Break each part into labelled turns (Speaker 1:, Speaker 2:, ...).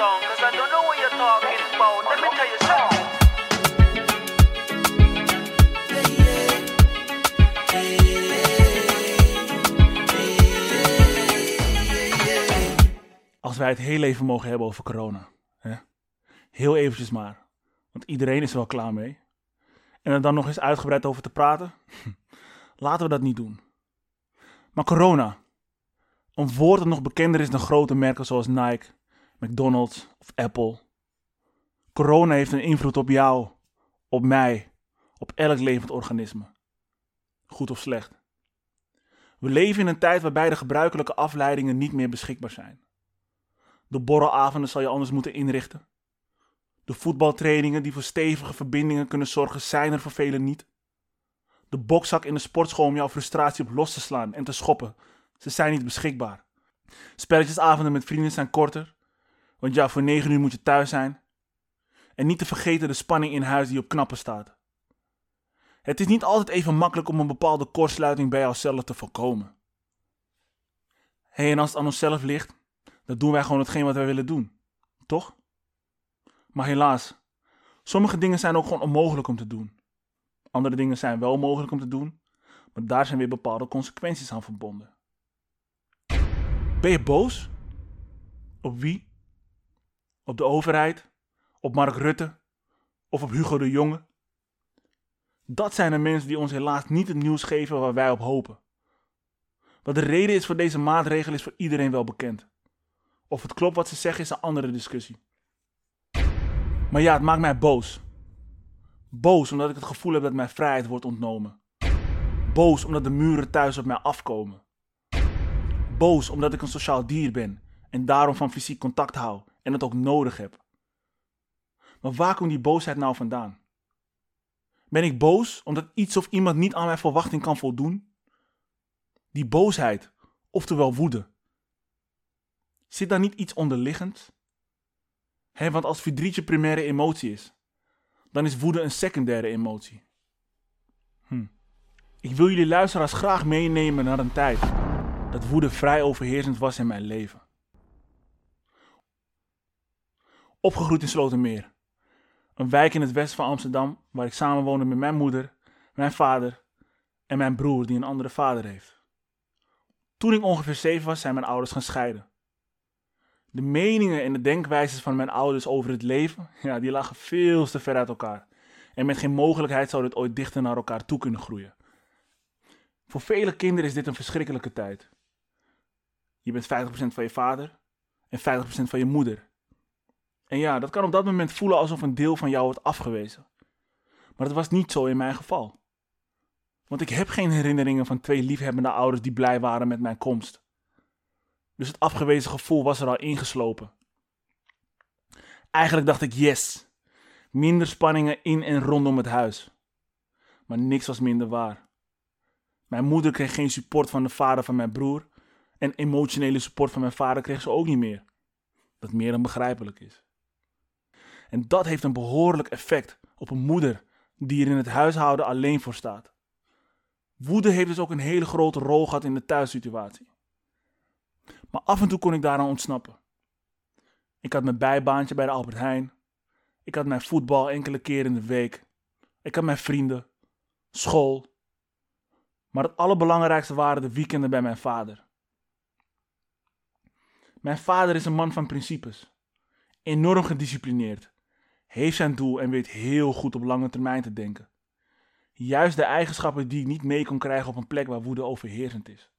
Speaker 1: I don't know what. Let me tell you something.
Speaker 2: Als wij het heel even mogen hebben over corona. Hè? Heel eventjes maar. Want iedereen is er wel klaar mee. En er dan nog eens uitgebreid over te praten? Laten we dat niet doen. Maar corona. Een woord dat nog bekender is dan grote merken zoals Nike, McDonald's of Apple. Corona heeft een invloed op jou, op mij, op elk levend organisme. Goed of slecht. We leven in een tijd waarbij de gebruikelijke afleidingen niet meer beschikbaar zijn. De borrelavonden zal je anders moeten inrichten. De voetbaltrainingen die voor stevige verbindingen kunnen zorgen, zijn er voor velen niet. De bokzak in de sportschool om jouw frustratie op los te slaan en te schoppen, ze zijn niet beschikbaar. Spelletjesavonden met vrienden zijn korter, want ja, voor 9 uur moet je thuis zijn. En niet te vergeten de spanning in huis die op knappen staat. Het is niet altijd even makkelijk om een bepaalde kortsluiting bij jouzelf te voorkomen. Hé, en als het aan onszelf ligt, dan doen wij gewoon hetgeen wat wij willen doen. Toch? Maar helaas, sommige dingen zijn ook gewoon onmogelijk om te doen. Andere dingen zijn wel mogelijk om te doen, maar daar zijn weer bepaalde consequenties aan verbonden. Ben je boos? Op wie? Op de overheid? Op Mark Rutte? Of op Hugo de Jonge? Dat zijn de mensen die ons helaas niet het nieuws geven waar wij op hopen. Wat de reden is voor deze maatregel is voor iedereen wel bekend. Of het klopt wat ze zeggen is een andere discussie. Maar ja, het maakt mij boos. Boos omdat ik het gevoel heb dat mijn vrijheid wordt ontnomen. Boos omdat de muren thuis op mij afkomen. Boos omdat ik een sociaal dier ben en daarom van fysiek contact hou en het ook nodig heb. Maar waar komt die boosheid nou vandaan? Ben ik boos omdat iets of iemand niet aan mijn verwachting kan voldoen? Die boosheid, oftewel woede. Zit daar niet iets onderliggend? Want als verdriet je primaire emotie is, dan is woede een secundaire emotie. Hm. Ik wil jullie luisteraars graag meenemen naar een tijd dat woede vrij overheersend was in mijn leven. Opgegroeid in Slotermeer, een wijk in het westen van Amsterdam waar ik samenwoonde met mijn moeder, mijn vader en mijn broer die een andere vader heeft. Toen ik ongeveer zeven was, zijn mijn ouders gaan scheiden. De meningen en de denkwijzes van mijn ouders over het leven, ja, die lagen veel te ver uit elkaar. En met geen mogelijkheid zou dit ooit dichter naar elkaar toe kunnen groeien. Voor vele kinderen is dit een verschrikkelijke tijd. Je bent 50% van je vader en 50% van je moeder. En ja, dat kan op dat moment voelen alsof een deel van jou wordt afgewezen. Maar dat was niet zo in mijn geval. Want ik heb geen herinneringen van twee liefhebbende ouders die blij waren met mijn komst. Dus het afgewezen gevoel was er al ingeslopen. Eigenlijk dacht ik yes. Minder spanningen in en rondom het huis. Maar niks was minder waar. Mijn moeder kreeg geen support van de vader van mijn broer. En emotionele support van mijn vader kreeg ze ook niet meer. Wat meer dan begrijpelijk is. En dat heeft een behoorlijk effect op een moeder die er in het huishouden alleen voor staat. Woede heeft dus ook een hele grote rol gehad in de thuissituatie. Maar af en toe kon ik daaraan ontsnappen. Ik had mijn bijbaantje bij de Albert Heijn. Ik had mijn voetbal enkele keer in de week. Ik had mijn vrienden, school. Maar het allerbelangrijkste waren de weekenden bij mijn vader. Mijn vader is een man van principes. Enorm gedisciplineerd. Heeft zijn doel en weet heel goed op lange termijn te denken. Juist de eigenschappen die ik niet mee kon krijgen op een plek waar woede overheersend is.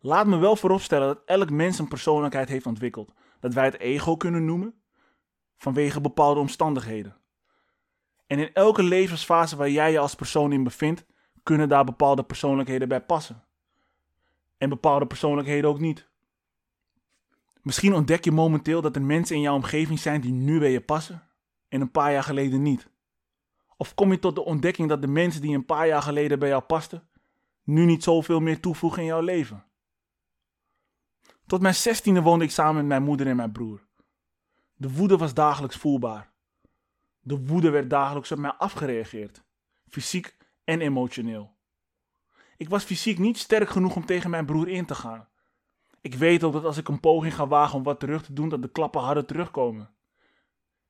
Speaker 2: Laat me wel vooropstellen dat elk mens een persoonlijkheid heeft ontwikkeld, dat wij het ego kunnen noemen, vanwege bepaalde omstandigheden. En in elke levensfase waar jij je als persoon in bevindt, kunnen daar bepaalde persoonlijkheden bij passen. En bepaalde persoonlijkheden ook niet. Misschien ontdek je momenteel dat er mensen in jouw omgeving zijn die nu bij je passen en een paar jaar geleden niet. Of kom je tot de ontdekking dat de mensen die een paar jaar geleden bij jou pasten, nu niet zoveel meer toevoegen in jouw leven? Tot mijn zestiende woonde ik samen met mijn moeder en mijn broer. De woede was dagelijks voelbaar. De woede werd dagelijks op mij afgereageerd, fysiek en emotioneel. Ik was fysiek niet sterk genoeg om tegen mijn broer in te gaan. Ik weet ook dat als ik een poging ga wagen om wat terug te doen, dat de klappen harder terugkomen.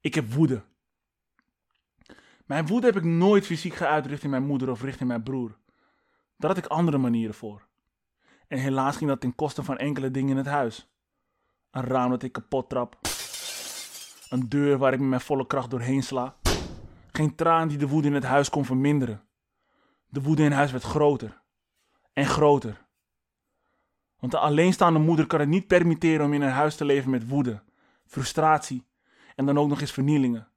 Speaker 2: Ik heb woede. Mijn woede heb ik nooit fysiek geuit richting mijn moeder of richting mijn broer. Daar had ik andere manieren voor. En helaas ging dat ten koste van enkele dingen in het huis. Een raam dat ik kapot trap. Een deur waar ik met mijn volle kracht doorheen sla. Geen traan die de woede in het huis kon verminderen. De woede in huis werd groter. En groter. Want de alleenstaande moeder kan het niet permitteren om in een huis te leven met woede, frustratie en dan ook nog eens vernielingen.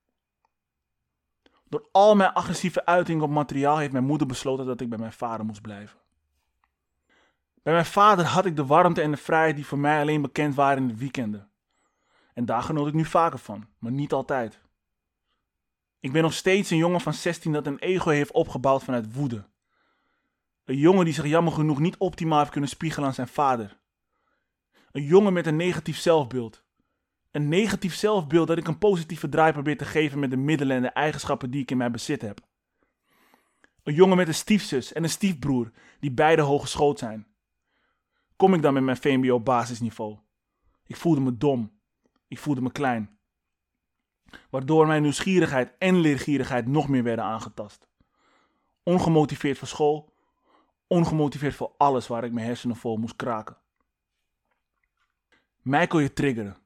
Speaker 2: Door al mijn agressieve uitingen op materiaal heeft mijn moeder besloten dat ik bij mijn vader moest blijven. Bij mijn vader had ik de warmte en de vrijheid die voor mij alleen bekend waren in de weekenden. En daar genoot ik nu vaker van, maar niet altijd. Ik ben nog steeds een jongen van 16 dat een ego heeft opgebouwd vanuit woede. Een jongen die zich jammer genoeg niet optimaal heeft kunnen spiegelen aan zijn vader. Een jongen met een negatief zelfbeeld. Een negatief zelfbeeld dat ik een positieve draai probeer te geven met de middelen en de eigenschappen die ik in mijn bezit heb. Een jongen met een stiefzus en een stiefbroer die beide hogeschool zijn. Kom ik dan met mijn VMBO basisniveau? Ik voelde me dom. Ik voelde me klein. Waardoor mijn nieuwsgierigheid en leergierigheid nog meer werden aangetast. Ongemotiveerd voor school, ongemotiveerd voor alles waar ik mijn hersenen vol moest kraken. Mij kon je triggeren.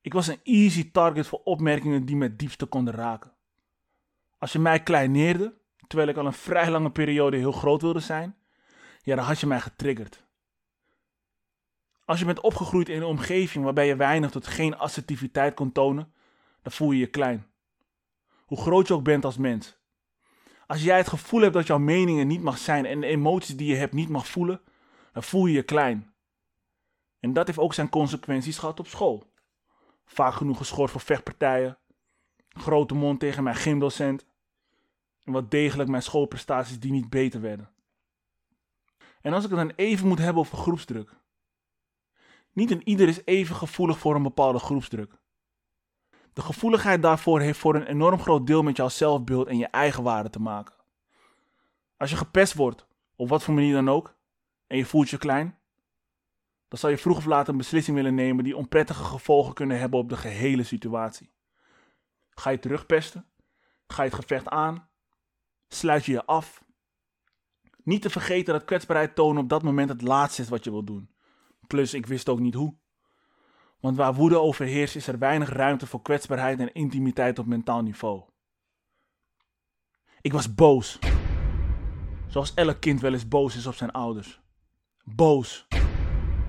Speaker 2: Ik was een easy target voor opmerkingen die me diepste konden raken. Als je mij kleineerde, terwijl ik al een vrij lange periode heel groot wilde zijn, ja, dan had je mij getriggerd. Als je bent opgegroeid in een omgeving waarbij je weinig tot geen assertiviteit kon tonen, dan voel je je klein. Hoe groot je ook bent als mens. Als jij het gevoel hebt dat jouw meningen niet mag zijn en de emoties die je hebt niet mag voelen, dan voel je je klein. En dat heeft ook zijn consequenties gehad op school. Vaak genoeg geschort voor vechtpartijen, grote mond tegen mijn gymdocent en wat degelijk mijn schoolprestaties die niet beter werden. En als ik het dan even moet hebben over groepsdruk. Niet een ieder is even gevoelig voor een bepaalde groepsdruk. De gevoeligheid daarvoor heeft voor een enorm groot deel met jouw zelfbeeld en je eigen waarde te maken. Als je gepest wordt, op wat voor manier dan ook, en je voelt je klein, dan zal je vroeg of laat een beslissing willen nemen die onprettige gevolgen kunnen hebben op de gehele situatie. Ga je terugpesten? Ga je het gevecht aan? Sluit je je af? Niet te vergeten dat kwetsbaarheid tonen op dat moment het laatste is wat je wilt doen. Plus, ik wist ook niet hoe. Want waar woede overheerst, is er weinig ruimte voor kwetsbaarheid en intimiteit op mentaal niveau. Ik was boos. Zoals elk kind wel eens boos is op zijn ouders. Boos.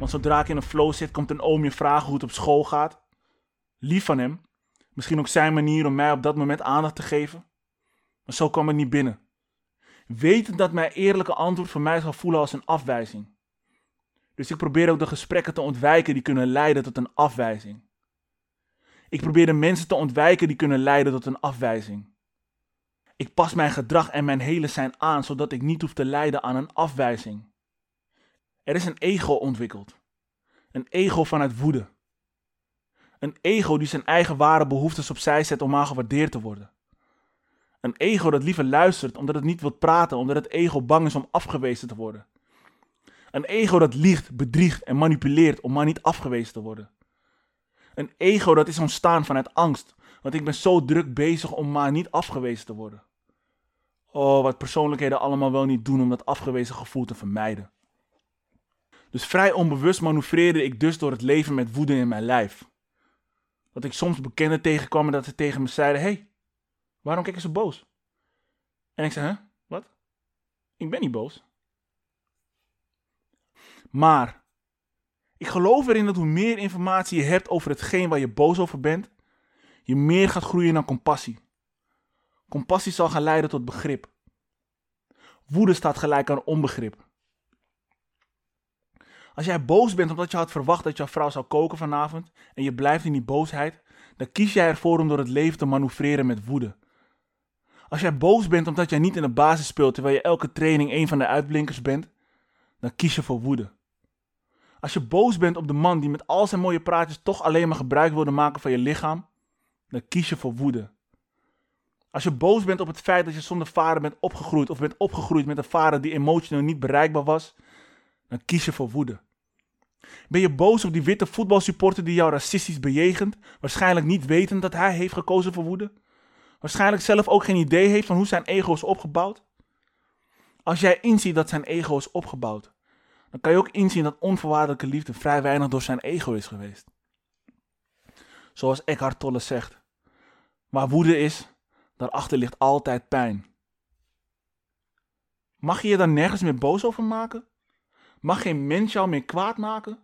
Speaker 2: Want zodra ik in een flow zit, komt een oom je vragen hoe het op school gaat. Lief van hem. Misschien ook zijn manier om mij op dat moment aandacht te geven. Maar zo kwam ik niet binnen. Wetend dat mijn eerlijke antwoord voor mij zal voelen als een afwijzing. Dus ik probeer ook de gesprekken te ontwijken die kunnen leiden tot een afwijzing. Ik probeer de mensen te ontwijken die kunnen leiden tot een afwijzing. Ik pas mijn gedrag en mijn hele zijn aan, zodat ik niet hoef te lijden aan een afwijzing. Er is een ego ontwikkeld. Een ego vanuit woede. Een ego die zijn eigen ware behoeftes opzij zet om maar gewaardeerd te worden. Een ego dat liever luistert omdat het niet wil praten, omdat het ego bang is om afgewezen te worden. Een ego dat liegt, bedriegt en manipuleert om maar niet afgewezen te worden. Een ego dat is ontstaan vanuit angst, want ik ben zo druk bezig om maar niet afgewezen te worden. Oh, wat persoonlijkheden allemaal wel niet doen om dat afgewezen gevoel te vermijden. Dus vrij onbewust manoeuvreerde ik dus door het leven met woede in mijn lijf. Dat ik soms bekenden tegenkwam en dat ze tegen me zeiden: hey, waarom kijk je zo boos? En ik zei: hè, wat? Ik ben niet boos. Maar ik geloof erin dat hoe meer informatie je hebt over hetgeen waar je boos over bent, je meer gaat groeien naar compassie. Compassie zal gaan leiden tot begrip. Woede staat gelijk aan onbegrip. Als jij boos bent omdat je had verwacht dat jouw vrouw zou koken vanavond en je blijft in die boosheid, dan kies jij ervoor om door het leven te manoeuvreren met woede. Als jij boos bent omdat jij niet in de basis speelt terwijl je elke training een van de uitblinkers bent, dan kies je voor woede. Als je boos bent op de man die met al zijn mooie praatjes toch alleen maar gebruik wilde maken van je lichaam, dan kies je voor woede. Als je boos bent op het feit dat je zonder vader bent opgegroeid of bent opgegroeid met een vader die emotioneel niet bereikbaar was, dan kies je voor woede. Ben je boos op die witte voetbalsupporter die jou racistisch bejegent, waarschijnlijk niet wetend dat hij heeft gekozen voor woede? Waarschijnlijk zelf ook geen idee heeft van hoe zijn ego is opgebouwd? Als jij inziet dat zijn ego is opgebouwd, dan kan je ook inzien dat onvoorwaardelijke liefde vrij weinig door zijn ego is geweest. Zoals Eckhart Tolle zegt, waar woede is, daarachter ligt altijd pijn. Mag je je daar nergens meer boos over maken? Mag geen mens jou meer kwaad maken?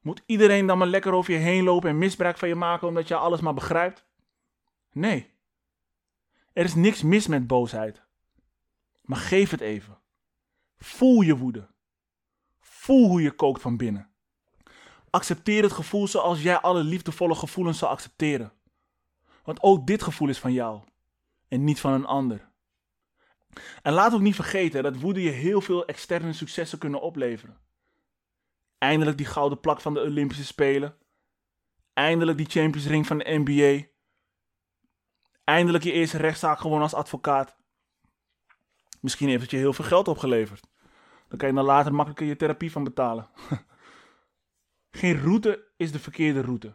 Speaker 2: Moet iedereen dan maar lekker over je heen lopen en misbruik van je maken omdat je alles maar begrijpt? Nee. Er is niks mis met boosheid. Maar geef het even. Voel je woede. Voel hoe je kookt van binnen. Accepteer het gevoel zoals jij alle liefdevolle gevoelens zou accepteren. Want ook dit gevoel is van jou en niet van een ander. En laat ook niet vergeten dat woede je heel veel externe successen kunnen opleveren. Eindelijk die gouden plak van de Olympische Spelen. Eindelijk die Champions Ring van de NBA. Eindelijk je eerste rechtszaak gewonnen als advocaat. Misschien heeft het je heel veel geld opgeleverd. Dan kan je dan later makkelijker je therapie van betalen. Geen route is de verkeerde route.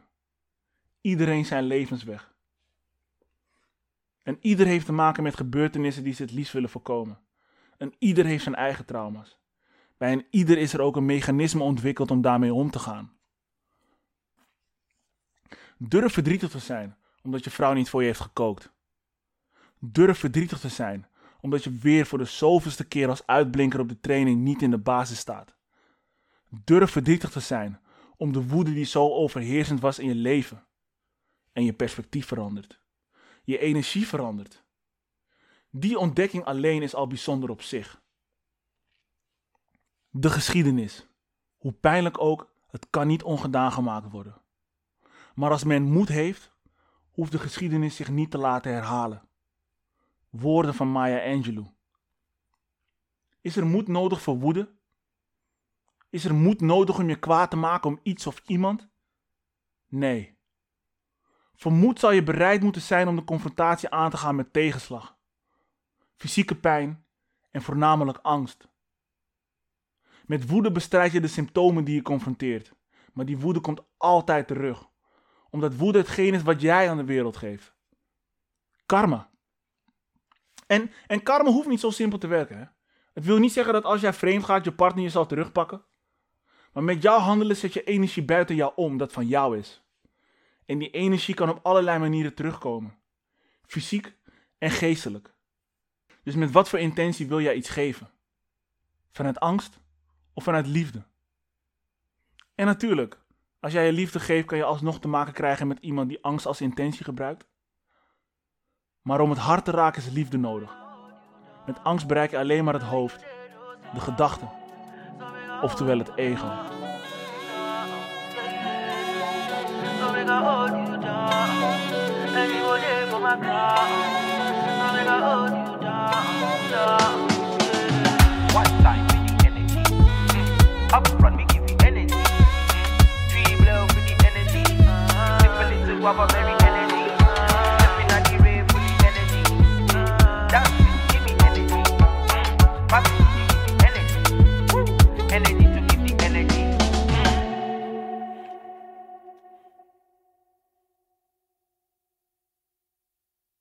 Speaker 2: Iedereen zijn levensweg. En ieder heeft te maken met gebeurtenissen die ze het liefst willen voorkomen. En ieder heeft zijn eigen trauma's. Bij een ieder is er ook een mechanisme ontwikkeld om daarmee om te gaan. Durf verdrietig te zijn omdat je vrouw niet voor je heeft gekookt. Durf verdrietig te zijn omdat je weer voor de zoveelste keer als uitblinker op de training niet in de basis staat. Durf verdrietig te zijn om de woede die zo overheersend was in je leven. En je perspectief verandert. Je energie verandert. Die ontdekking alleen is al bijzonder op zich. De geschiedenis. Hoe pijnlijk ook, het kan niet ongedaan gemaakt worden. Maar als men moed heeft, hoeft de geschiedenis zich niet te laten herhalen. Woorden van Maya Angelou. Is er moed nodig voor woede? Is er moed nodig om je kwaad te maken om iets of iemand? Nee. Voor moed zal je bereid moeten zijn om de confrontatie aan te gaan met tegenslag, fysieke pijn en voornamelijk angst. Met woede bestrijd je de symptomen die je confronteert, maar die woede komt altijd terug, omdat woede hetgeen is wat jij aan de wereld geeft. Karma. En, en karma hoeft niet zo simpel te werken. Het wil niet zeggen dat als jij vreemd gaat, je partner je zal terugpakken. Maar met jouw handelen zet je energie buiten jou om, dat van jou is. En die energie kan op allerlei manieren terugkomen. Fysiek en geestelijk. Dus met wat voor intentie wil jij iets geven? Vanuit angst of vanuit liefde? En natuurlijk, als jij je liefde geeft, kan je alsnog te maken krijgen met iemand die angst als intentie gebruikt. Maar om het hart te raken is liefde nodig. Met angst bereik je alleen maar het hoofd, de gedachten, oftewel het ego.
Speaker 1: matao